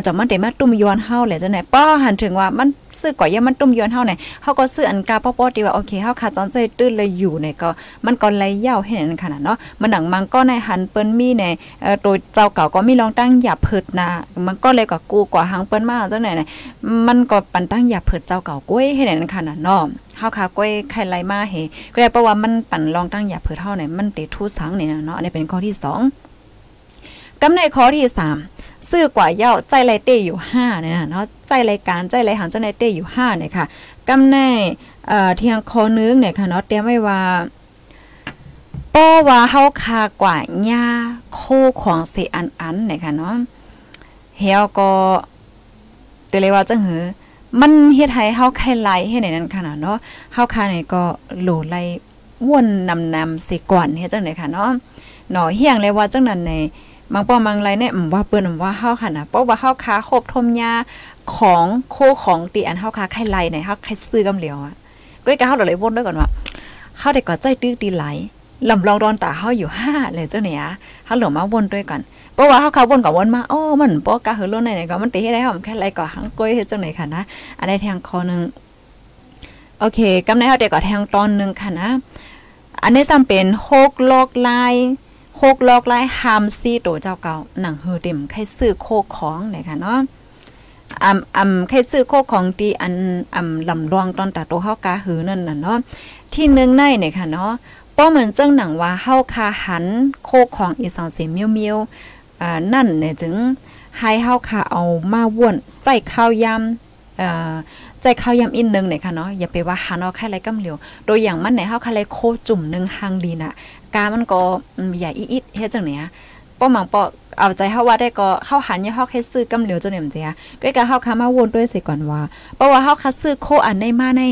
จ่องมันได้มาตุ้มยวนเฮาแหละจังไหนป้อหันถึงว่ามัน ซื้อก่อยังมันตุ้มยวนเฮาเนี่ยเฮาก็ซื้ออันกาป้อๆที่ว่าโอเคเฮาคาจอนใจตื้นเลยอยู่เนี่ยก็มันก็ไหลยาวให้นั่นขนาดเนาะมันหนังมันก็ในหันเปิ้นมีในเอ่อตัวเจ้าเก่าก็มีลองตั้งอย่าเพิดนามันก็เลยก็กูกว่าหังเปิ้นมาจังไหนเนี่ยมันก็ปันตั้งอย่าเพิดเจ้าเก่าก้วยให้นั่นขนาดเนาะเฮาคาก้วยไข่ไหลมาเฮก็ได้เพราะว่ามันปั่นลองตั้งอย่าเพิดเฮาเนี่ยมันเติดทุสังเนี่ยเนาะอันนี้เป็นข้อที่2กำในข้อที่3 ซื้อกว่าเย้าใจไรเต้อยู่5เนี่ยเนาะใจรายการใจไรหันใจไรเต้อยู่5เนี่ยค่ะกำในเอ่อเทียงคอนึงเนี่ยค่ะเนาะเตรียมไว้ว่าป้อว่าเฮาคากว่าหญ้าโคของสิอันอันเนี่ยค่ะเนาะเฮาก็เตเลยว่าจังหือมันเฮ็ดให้เฮาไข่ไหลให้ในนั้นขนาดเนาะเฮาคาเนี่ก็โหลไหลวนนำนำสิก่อนเฮ็ดจังได๋ค่ะเนาะหนอเฮียงเลยว่าจังนั้นใน บางป้อมังไรเนี่ยว่าเปิ้นว่าเฮาค่ะนะเพราะว่าเฮาคาครบทมยาของโคของตีอันเฮาคาไข่ไหลในเฮาไข่ซื้อกำเหลียวอะก็อีกเฮาเลยวนด้วยก่อนว่าเฮาได้ก็ใจตื้อตีไหลลำลองดอนตาเฮาอยู่5เลยเจ้าเนี่ยเฮาหลงมาวนด้วยกันเพราะว่าเฮาเขาวนกับวนมาโอ้มันปอกะหือล้นไหนก็มันตีให้ได้หอมแค่ไรก็หังก้อยเฮ็ดจังไหนค่ะนะอันใดแทงคอนึงโอเคกำในเฮาได้ก็แทงตอนนึงค่ะนะอันนี้ซ้ำเป็น6ลอกลาย 6ลอกลายหามซีโตเจ้าเก่าหนังเฮอเต็มไข่ซื้อโคกของไหนค่ะเนาะอำอำใครซื้อโคกของตีอันอำลำรองตอนตาโตเฮากาหือนั่นน่ะเนาะที่นึงในเนี่ยค่ะเนาะป้อเหมือนเจ้งหนังว่าเฮาคาหันโคกของอีสองเสียเมียวเมียวอ่านั่นเนี่ยจึงให้เฮาคาเอามาว่นใจข้าวยำ ใจข้าวยำอินนึงเนี่ยค่ะเนาะอย่าไปว่าหันเอาแค่ไรกำเหลียวโดยอย่างมันไหนเฮาคาไรโคจุ่มนึงหังดีน่ะกามันก็ใหญ่อีดเฮ็ดจังเนี่ยป้อหมังปอเอาใจเฮาว่าได้ก็เฮาหันอย่าเฮาแค่ซื้อกำเหลียวจนเนี่ยมันจะก็กะเฮาคามาวนด้วยสิก่อนว่าเพราะว่าเฮาคาซื้อโคอันได้มาใน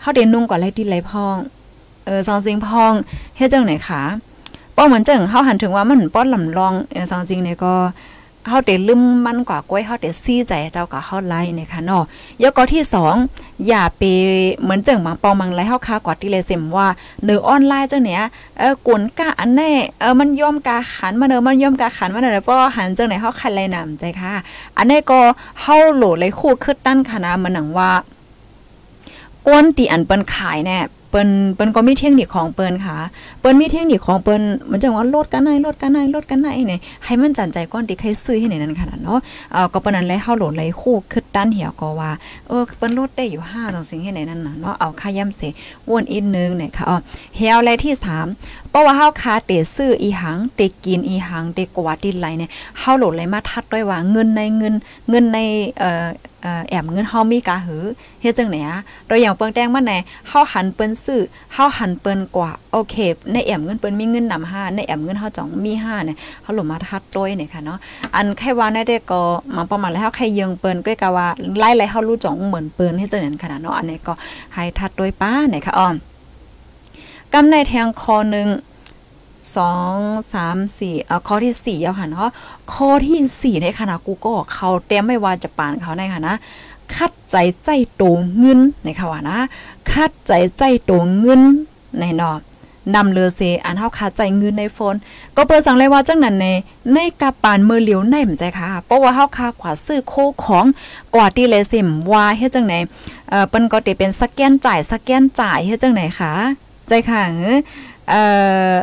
เฮาเดนุ่งกว่าไรดีไรพองเออซองซิงพองเฮ็ดจังไหนคะป้อเหมือนจังเฮาหันถึงว่ามันป้อนลำลองเออซองซิงเนี่ยก็ เฮาเดลืมมันกว่ากล้วยเฮาเดซี่ใจเจ้าก็เฮาไล่นะคะเนาะยกอที่2อย่าไปเหมือนเจังมังปองมังไล่เฮาคากว่าที่เลยเสมว่าเนือออนไลน์จังเนี่ยเออกวนกะอันแน่เออมันย่อมกาขันมาเนอมันย่อมกาขันมาเนอเพราะหันจังไหนเฮาคันไล่นำใจค่ะ อันนี้ก็เฮาโหลเลยคู่คึดตั้นค่ะนะมันหนังว่าก้นตีอันเปิ้นขายแน่ เปิ้นเปิ้นก็มีเทคนิคของเปิ้นค่ะ เปิ้นมีเทคนิคของเปิ้นมันจะว่าลดกันไหนลดกันไหนลดกันไหนนี่ให้มันจันใจก้อนดีใครซื้อให้ไหนนั้นขนาดเนาะเอ่อก็ปานนั้นไลเฮาโหลดไล่คู่คึดด้านเหี่ยวก็ว่าเออเปิ้นลดได้อยู่5จังสิ่งให้ไหนนั้นน่ะเนาะเอาค่าย่ำเสวนอีกนึงเนี่ยค่ะอ๋อเหี่ยวไล่ที่3 เพราะว่าเฮาคาเตซื้ออีหังเตกินอีหังเตกวาดินไหลเนี่ยเฮาโหลดไหลมาทัดด้วยว่าเงินในเงินเงินในเอ่อแอบเงินเฮามีกาหือเฮ็ดจังไหนอะโดยอย่างเปิงแตงมาไหนเฮาหันเปิ้นซื้อเฮาหันเปิ้นกว่าโอเค ในแอบเงินเปิ้นมีเงินนำ5ในแอบเงินเฮาจ่องมี5เนี่ยเฮาหลมาทัดต้วยเนี่ยค่ะเนาะอันแค่ว่าในได้ก็มาประมาณแล้วเฮาใครยิงเปิ้นก็กะว่าไล่ไล่เฮารู้จ่องเหมือนเปิ้นเฮ็ดจังนั้นขนาดเนาะอันนี้ก็ให้ทัดต้วยป้าเนี่ยค่ะอ้อ กำในแทงคอหนึ่งสองสามสี่เอ่อข้อที่สี่เอาค่ะเนาะข้อที่สี่ในขณะกูก็เขาเต็มไม่ว่าจะปานเขาในค่ะนะคัดใจใจโตเงินในค่ะว่านะคัดใจใจโตเงินในนาะนำเลือเซอันเฮาคาใจเงินในโฟน ก็เปิดสั่งเลยว่าจังนั้นในในกาปานเมือเหลียวในมใจค่ะเพราะว่าเฮาคากว่าซื้อโคของกว่าที่เลซิมว่าเฮ็ดจังไหนเอ่อเปิ้นก็ติเป็นสแกนจ่ายสแกนจ่ายเฮ็ดจังไหนคะ ใจค่ะเอ่อ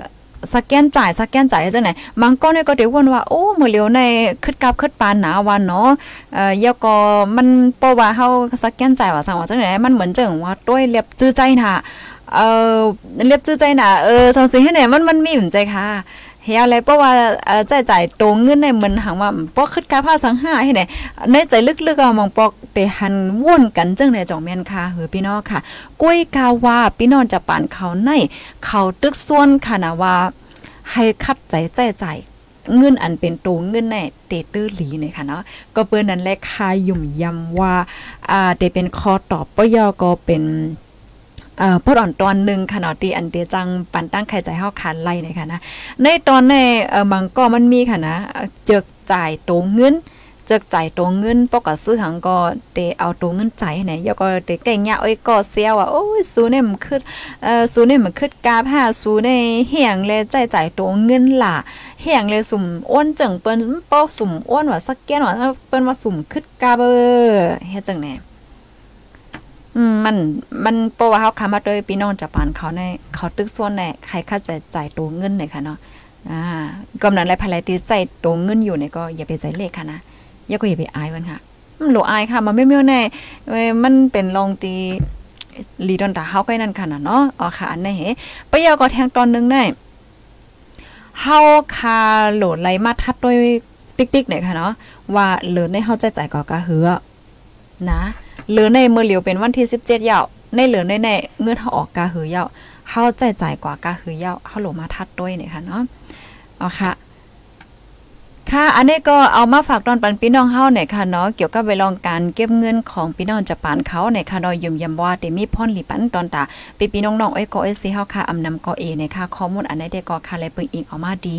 สแกนจ่ายสแกนจ่ายจังไหนบางก้อนเนี่ยก็เดี๋ยววนว่าโอ้เมื่อเหลียวในคึดกับคึดปานหนาวันเนาะเอ่อยก็มันเพราะว่าเฮาสแกนจ่ายว่าสั่งว่าจังไหนมันเหมือนจังว่าต้วยเรียบจื้อใจน่ะเอ่อเรียบจื้อใจน่ะเออสังสิให้ไหนมันมันมีเหมือนใจค่ะ เฮียอะไรเพราะว่าเอ่อจ่ายจ่ายตรงเงินในเหมือนหังว่าปอกคึดกาผ้าสังหาให้ไหนในใจลึกๆอะมองปอกเตหันว่นกันจังไหนจ่องแม่นค่ะเหือพี่น้องค่ะกุ้ยกาว่าพี่น้องจะปานเขาในเขาตึกส่วนค่ะนะว่า ให้คัดใจใจใจเงินอันเป็นตัวเงินในเตเตอร์หลีเนี่ยค่ะเนาะก็เปิ้นนั้นแลคายุ่มยำว่าอ่าเตเป็นคอตอบปยอก็เป็น เอ่อพอดอ่อนตอนหนึ่งค่ะเนาะตีอันเตียจังปันตั้งไข่ใจเฮาคานไล่เนะคะนะในตอนในเอ่อมังก็มันมีค่ะนะเจกจ่ายตัวเงินเจกจ่ายตัวเงินปกซื้อหังก็เตเอาตัวเงินจ่ายให้ไหนยก็เตแก่งยะอ้อยก็เสียว่าโอ้ยสูเนี่ยมันขึ้นเอ่อสูเนี่ยมันขึ้นกาผ้าสูในเหียงเลยจ่ายจ่ายตัวเงินล่ะเหียงเลยสุ่มอ้วนจังเปิ้นเป้าสุ่มอ้วนว่าสักแก้นว่าเปิ้นว่าสุ่มขึ้นกาเบอเฮ็ดจังแหน่ อืมมันมันเพราะว่าเขาคามาโดยพี่น้องจากปานเขาในเขาตึกส่วนในใครค่าจะจ่ายตัวเงินเนี่ยค่ะเนาะอ่ากำนันและภรรยาที่ใจตัวเงินอยู่เนี่ยก็อย่าไปใจเลขค่ะนะอย่าก็อย่าไปอายมันค่ะมันหลอายค่ะมันไม่เมียวแน่เว้มันเป็นลองตีลีดอนตาเฮาก็นั่นค่ะนะเนาะอ๋อค่ะอันนี้เฮปยอก็แทงตอนนึงได้เฮาคาโหลดไลมาทัดด้วยติ๊กๆเนี่ยค่ะเนาะว่าเหลือในเฮาใจจ่ายก็กะเหือนะ หลือในเมื่อเหลียวเป็นวันที่17เยาในเหลือในในเงินเฮาออกกาหือเยาเฮาใจใจกว่ากาหือเยาเฮาหลมาทัดด้วยเนี่ยค่ะเนาะเอาค่ะ ค่ะ อันนี้ก็เอามาฝากตอนปันพี่น้องเฮาเนี่ยค่ะเนาะ เกี่ยวกับเวลองการเก็บเงินของพี่น้องจะปานเขาเนี่ยค่ะเนาะยืมยำว่าได้มีพ่นหลีปันตอนตาพี่พี่น้องๆเอ้ยก็เอ้ยสิเฮาค่ะอำนำก็เอเนี่ยค่ะข้อมูลอันไหนได้ก็ค่ะเลยเปิงอีกออกมาดี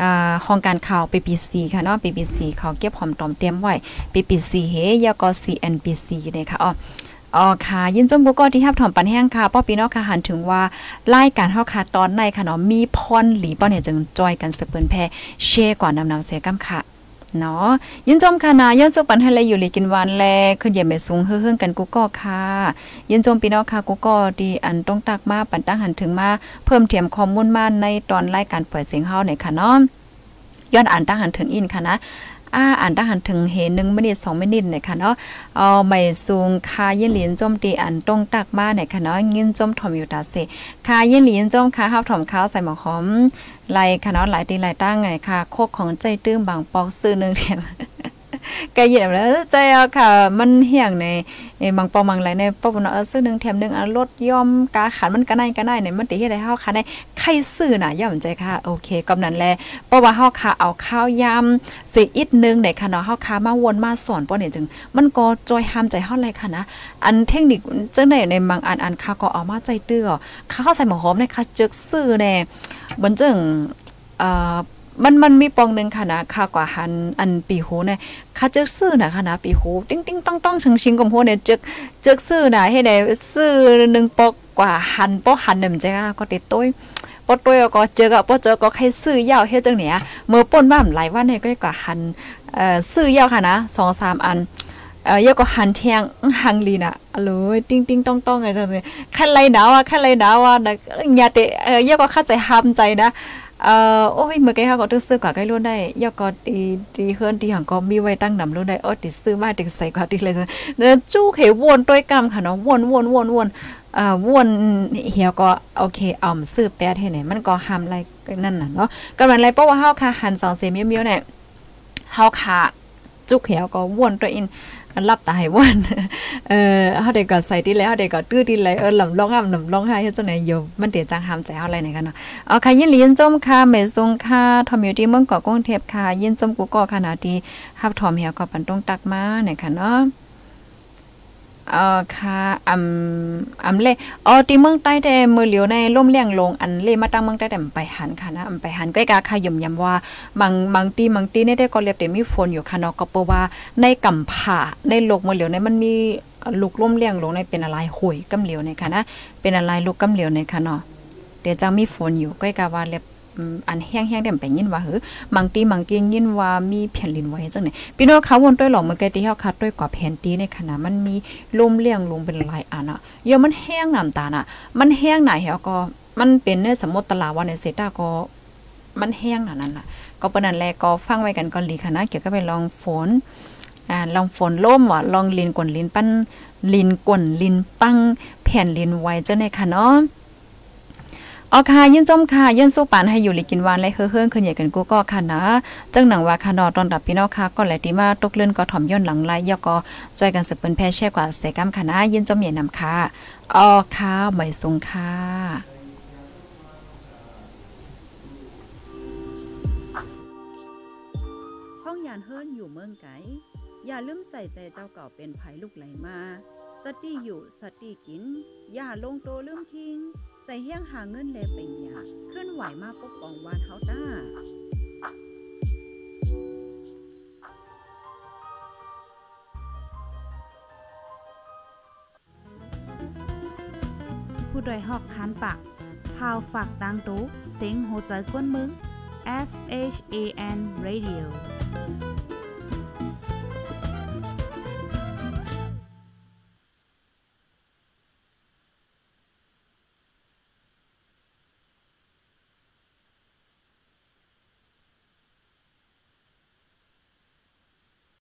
อ่าของการข่าว BBC ค่ะเนาะ BBC เขาเก็บหอมตอมเตรียมไว้ BBC เฮยาก็ CNBC เนี่ยค่ะอ๋อ อ๋อค่ะ ยินจมบุก็ที่ฮับถอมปันแห้งค่ะป้อพี่น้อค่ะหันถึงว่ารายการเฮาค่ะตอนในค่ะเนาะมีพรหลีป้อเนี่ยจึงจอยกันสเปิ้นแพ่แชร์กว่านำนำเสียกำค่ะเนาะยินจมค่ะนาย้อนสุปันให้เลยอยู่หลีกินหวานแลขึ้นเย็นไปสูงเฮือๆกันกูก็ค่ะ ยินจมพี่น้องค่ะกูก็ดีอันต้องตักมาปันตั้งหันถึงมาเพิ่มเทียมข้อมูลมาในตอนรายการเปิดเสียงเฮาเนี่ยค่ะเนาะย้อนอ่านตั้งหันถึงอินค่ะนะ อ่าอ่านทหารถึงเห็น1มินิดสองไมินิเนี่ยค่ะเนาะเอาไม่สูงคาเยี่ยนหลินจมตีอันตรงตักมาเนี่ยค่ะเนาะยินจมถมอยู่ตาเสคาเยี่ยนหลินจมคาห้าวถมข้าวใส่หมอหอมไหลค่ะเนาะหลายตีหลายตั้งไงค่ะโคกของใจตื้มบางปอกซื้อนึงแถม กะเหยียบแล้วใจเอาค่ะ มันเหี่ยงในในบางปองมังไหลในปอบเนาะเออซื้อหนึงแถมหนึงอะลดย่อมกาขันมันก็ได้ก็ได้เนี่ยมันติเฮ็ดให้เฮาค่ะได้ไข่ซื้อน่ะย่อมใจค่ะ โอเคกำนั้นแลเพราะว่าเฮาค่ะเอาข้าวยำสิอีกนึงในค่ะเนาะเฮาค่ะมาวนมาสอนป้อนี่จึง มันก็จอยห้ามใจเฮาเลยค่ะนะ อันเทคนิคจังได๋ในบางอันอันค่ะก็เอามาใจเตื้อข้าวใส่หมูหอมเนี่ยค่ะจึกซื้อแน่บันจึงเอ่อ มันมันมีปองหนึ่งค่ะนะค่ากว่าหันอันปีหูเนี่ยค่าจึกซื้อนะค่ะนะปีหูติ้งติ้งต้องต้องชิงชิงกมโหเนี่ยเจึกจึกซื้อน่ะให้ได้ซื้อหนึ่งปอกกว่าหันปอกหันเนี่ยมันจะก็ติดต้วยปอต้วยก็เจอก็ปอเจอก็ให้ซื้อยาวเฮ็ดจังเนี่ยเมื่อป่นว่าหลายวันเนี่ยก็กว่าหันเอ่อซื้อยาวค่ะนะ2-3อันเอ่อยก็หันเทียงหังลีน่ะอร่อยติ้งติ้งต้องต้องไงจังซี่คันไรหนาวอะคันไรหนาวอะนะญาติเอ่อยก็เข้าใจห้ามใจนะ เอ่อโอ้ยเมื่อกี้เฮาก็ตึกซื้อกว่าใกล้รุ่นได้ยก็ตีตีเฮือนตีหังก็มีไว้ตั้งนำรุ่นได้โอ้ติซื้อมาติใส่กว่าติเลยเนอะจู้เขวนต้วยกำค่ะเนาะวนวนวนวนอ่าวนเหี่ยวก็โอเคเอาซื้อแปดให้ไหนมันก็ห้ามไรนั่นน่ะเนาะกำลังไรเพราะว่าเฮาค่ะหัน2เซมเมียวๆเนี่ยเฮาค่ะจุกเหี่ยวก็วนตัวอิน รับตายวันเออเฮาได้ก็ใส่ทีแล้วเฮาได้ก็ตื้อทีแล้วเออลำร้องห้ามลำร้องไห้เฮ็ดจังไหนอยู่มันเตียจังหามใจเฮาอะไรไหนกันเนาะเอาค่ะยินลียินจมค่ะเมซุงค่ะทอมอยู่ที่เมืองเกาะกรุงเทพค่ะ ยินจมกูก็ขนาดที่ฮับทอมเหี่ยก็ปันตรงตักมาเนี่ยค่ะเนาะ อ่อค่ะอำอำเล่อ๋อที่เมืองใต้แต่มือเหลียวในล่มเลี้ยงลงอันเล่มาตั้งเมืองใต้แต่ไปหันค่ะนะอำไปหันใกล้กาค่ะย่อมยำว่าบางบางตีบางตีเนี่ยได้ก็เรียบแต่มีฝนอยู่ค่ะเนาะก็เพราะว่าในกำผาในโลกมือเหลียวในมันมีลูกล่มเลี้ยงลงในเป็นอะไรหวยกำเหลียวในค่ะนะเป็นอะไรลูกกำเหลียวในค่ะเนาะเดี๋ยวจังมีฝนอยู่ใกล้กาว่าเรียบ อันแห้งๆได้ไปยินว่าหือบางตีบางตียินว่ามีแผ่นดินไหวจังไหนพี่น้องเขาวนด้วยหลอกเมื่อกี้ที่เฮาคัดด้วยกว่าแผ่นตีในขณะมันมีลมเลี้ยงลงเป็นลายอันอะเยอะมันแห้งน้ำตาลอะ มันแห้งไหนเฮาก็มันเป็นในสมมติตลาดวันในเซต้าก็มันแห้งน่ะนั่นล่ะ ก็ปานนั้นแลก็ฟังไว้กันก่อนลีค่ะนะเกี่ยวกับไปลองฝนอ่าลองฝนล่มว่ะลองลินกวนลินปั้นลินกวนลินปังแผ่นลินไว้จังได๋ค่ะเนาะ ออค่ะยินจมค่ะยินสู้ปานให้อยู่ลิกินวานและเฮือเฮือขึ้นใหญ่กันกูก็ค่ะนะจังหนังว่าค่ะนอตอนดับพี่น้องค่ะก็แลติมาตกเลื่อนก็ถ่อมย่นหลังไล่ยอก็จอยกันสืบเปิ้นแพ่แช่กว่าเสกำค่ะนะยินจมใหญ่นำค่ะออค่ะไม่ทรงค่ะห้องยานเฮิรนอยู่เมืองไกอย่าลืมใส่ใจเจ้าเก่าเป็นไผลูกไหลมา สติอยู่สติกิน อย่าลงโตลืมทิ้ง ใส่เฮี้ยงหาเงินแลไปหยาเคลื่อนไหวมาปกป้องวานเฮาต้าผู้ดยหอกคานปากพาวฝากดังตู้เสียงโหใจกวนมึง S H A N Radio